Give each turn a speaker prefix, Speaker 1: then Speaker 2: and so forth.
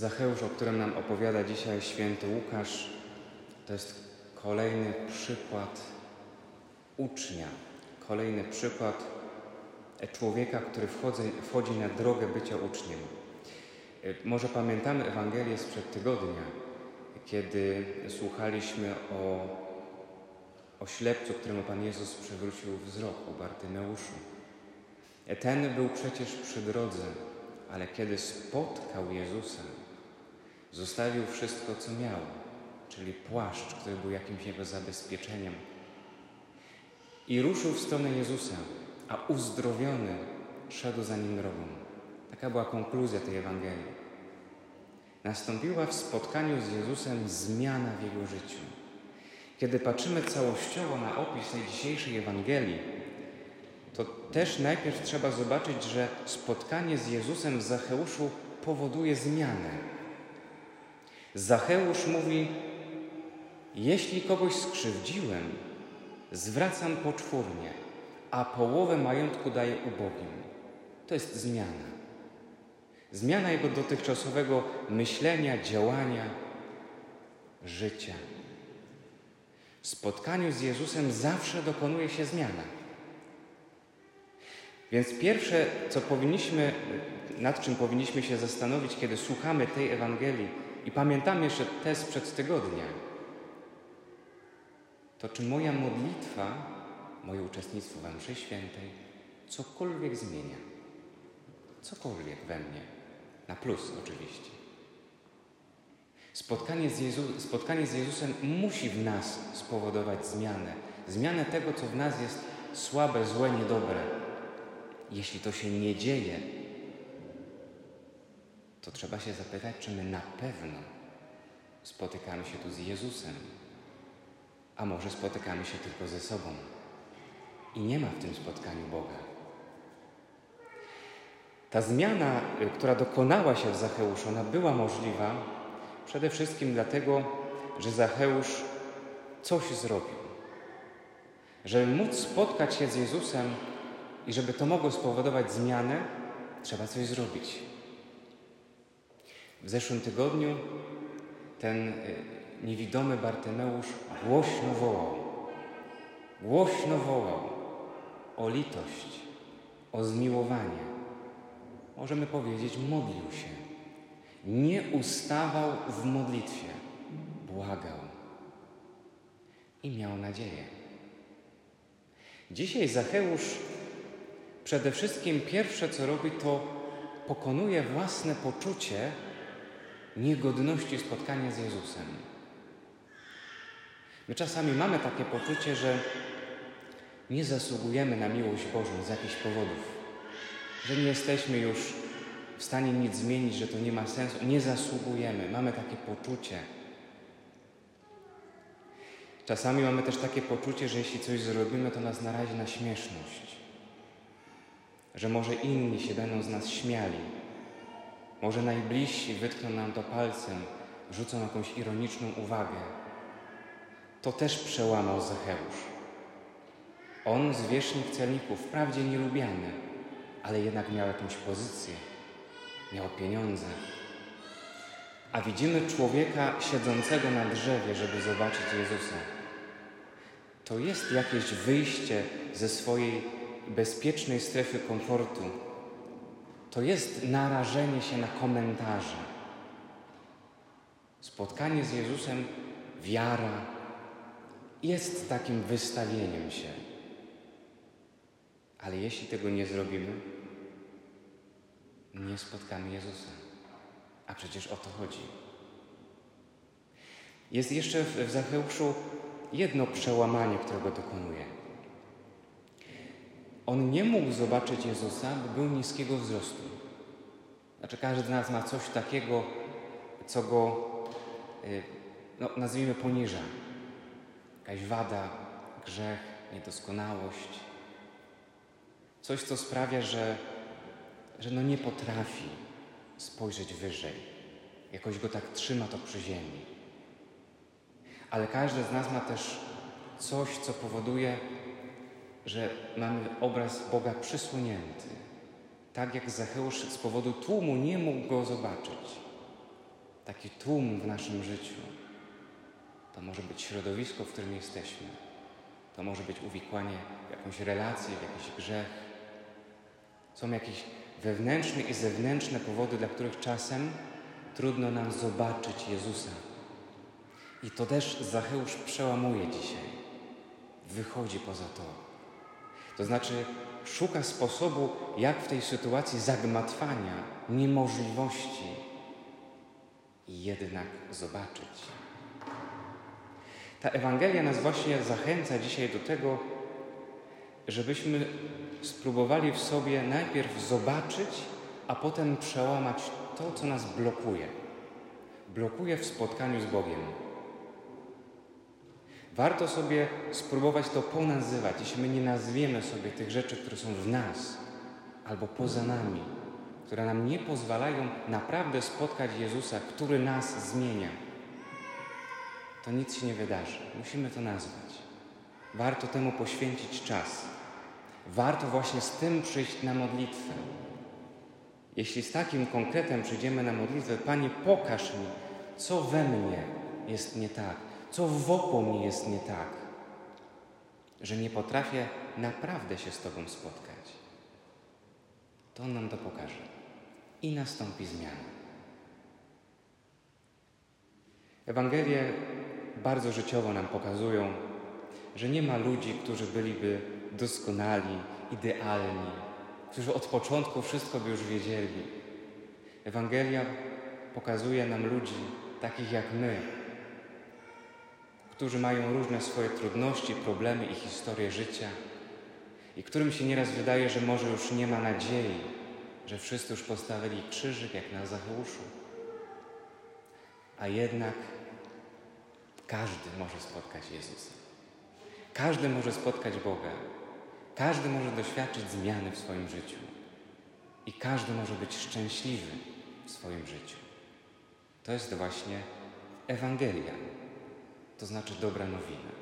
Speaker 1: Zacheusz, o którym nam opowiada dzisiaj święty Łukasz, to jest kolejny przykład ucznia, kolejny przykład człowieka, który wchodzi, wchodzi na drogę bycia uczniem. Może pamiętamy Ewangelię sprzed tygodnia, kiedy słuchaliśmy o, o ślepcu, któremu Pan Jezus przywrócił wzrok, o Bartymeuszu. Ten był przecież przy drodze, ale kiedy spotkał Jezusa, zostawił wszystko, co miał, czyli płaszcz, który był jakimś jego zabezpieczeniem. I ruszył w stronę Jezusa, a uzdrowiony szedł za nim drogą. Taka była konkluzja tej Ewangelii. Nastąpiła w spotkaniu z Jezusem zmiana w jego życiu. Kiedy patrzymy całościowo na opis tej dzisiejszej Ewangelii, to też najpierw trzeba zobaczyć, że spotkanie z Jezusem w Zacheuszu powoduje zmianę. Zacheusz mówi: Jeśli kogoś skrzywdziłem, zwracam poczwórnie, a połowę majątku daję ubogim. To jest zmiana. Zmiana jego dotychczasowego myślenia, działania, życia. W spotkaniu z Jezusem zawsze dokonuje się zmiana. Więc pierwsze, co powinniśmy, nad czym powinniśmy się zastanowić, kiedy słuchamy tej Ewangelii i pamiętamy jeszcze te sprzed tygodnia, to czy moja modlitwa, moje uczestnictwo w mszy świętej cokolwiek zmienia. Cokolwiek we mnie. Na plus oczywiście. Spotkanie z, Jezu, spotkanie z Jezusem musi w nas spowodować zmianę. Zmianę tego, co w nas jest słabe, złe, niedobre. Jeśli to się nie dzieje, to trzeba się zapytać, czy my na pewno spotykamy się tu z Jezusem, a może spotykamy się tylko ze sobą. I nie ma w tym spotkaniu Boga. Ta zmiana, y, która dokonała się w Zacheuszu, ona była możliwa przede wszystkim dlatego, że Zacheusz coś zrobił. Żeby móc spotkać się z Jezusem i żeby to mogło spowodować zmianę, trzeba coś zrobić. W zeszłym tygodniu ten y, niewidomy Bartymeusz głośno wołał. Głośno wołał o litość, o zmiłowanie możemy powiedzieć, modlił się. Nie ustawał w modlitwie, błagał i miał nadzieję. Dzisiaj Zacheusz przede wszystkim pierwsze, co robi, to pokonuje własne poczucie niegodności spotkania z Jezusem. My czasami mamy takie poczucie, że nie zasługujemy na miłość Bożą z jakichś powodów. Że nie jesteśmy już w stanie nic zmienić, że to nie ma sensu, nie zasługujemy, mamy takie poczucie. Czasami mamy też takie poczucie, że jeśli coś zrobimy, to nas narazi na śmieszność, że może inni się będą z nas śmiali, może najbliżsi wytkną nam to palcem, rzucą jakąś ironiczną uwagę. To też przełamał Zacheusz. On, zwierzchnik celników, wprawdzie nielubiany, ale jednak miał jakąś pozycję, miał pieniądze. A widzimy człowieka siedzącego na drzewie, żeby zobaczyć Jezusa. To jest jakieś wyjście ze swojej bezpiecznej strefy komfortu. To jest narażenie się na komentarze. Spotkanie z Jezusem, wiara, jest takim wystawieniem się. Ale jeśli tego nie zrobimy, nie spotkamy Jezusa. A przecież o to chodzi. Jest jeszcze w Zacheuszu jedno przełamanie, którego dokonuje. On nie mógł zobaczyć Jezusa, bo był niskiego wzrostu. Znaczy każdy z nas ma coś takiego, co go, y, no, nazwijmy, poniża. Jakaś wada, grzech, niedoskonałość. Coś, co sprawia, że że no nie potrafi spojrzeć wyżej. Jakoś go tak trzyma to przy ziemi. Ale każdy z nas ma też coś, co powoduje, że mamy obraz Boga przysłonięty. Tak jak Zacheusz z powodu tłumu nie mógł go zobaczyć. taki tłum w naszym życiu. To może być środowisko, w którym jesteśmy. To może być uwikłanie w jakąś relację, w jakiś grzech. Są jakieś wewnętrzne i zewnętrzne powody, dla których czasem trudno nam zobaczyć Jezusa. I to też Zacheusz przełamuje dzisiaj. Wychodzi poza to. To znaczy szuka sposobu, jak w tej sytuacji zagmatwania, niemożliwości jednak zobaczyć. Ta Ewangelia nas właśnie zachęca dzisiaj do tego, żebyśmy spróbowali w sobie najpierw zobaczyć, a potem przełamać to, co nas blokuje. Blokuje w spotkaniu z Bogiem. Warto sobie spróbować to ponazywać, jeśli my nie nazwiemy sobie tych rzeczy, które są w nas albo poza nami, które nam nie pozwalają naprawdę spotkać Jezusa, który nas zmienia. To nic się nie wydarzy. Musimy to nazwać. Warto temu poświęcić czas. Warto właśnie z tym przyjść na modlitwę. Jeśli z takim konkretem przyjdziemy na modlitwę, Panie, pokaż mi, co we mnie jest nie tak, co wokół mnie jest nie tak, że nie potrafię naprawdę się z Tobą spotkać. To On nam to pokaże i nastąpi zmiana. Ewangelie bardzo życiowo nam pokazują, że nie ma ludzi, którzy byliby doskonali, idealni, którzy od początku wszystko by już wiedzieli. Ewangelia pokazuje nam ludzi takich jak my, którzy mają różne swoje trudności, problemy i historie życia i którym się nieraz wydaje, że może już nie ma nadziei, że wszyscy już postawili krzyżyk jak na Zacheuszu. A jednak każdy może spotkać Jezusa. Każdy może spotkać Boga. Każdy może doświadczyć zmiany w swoim życiu. I każdy może być szczęśliwy w swoim życiu. To jest właśnie Ewangelia, to znaczy dobra nowina.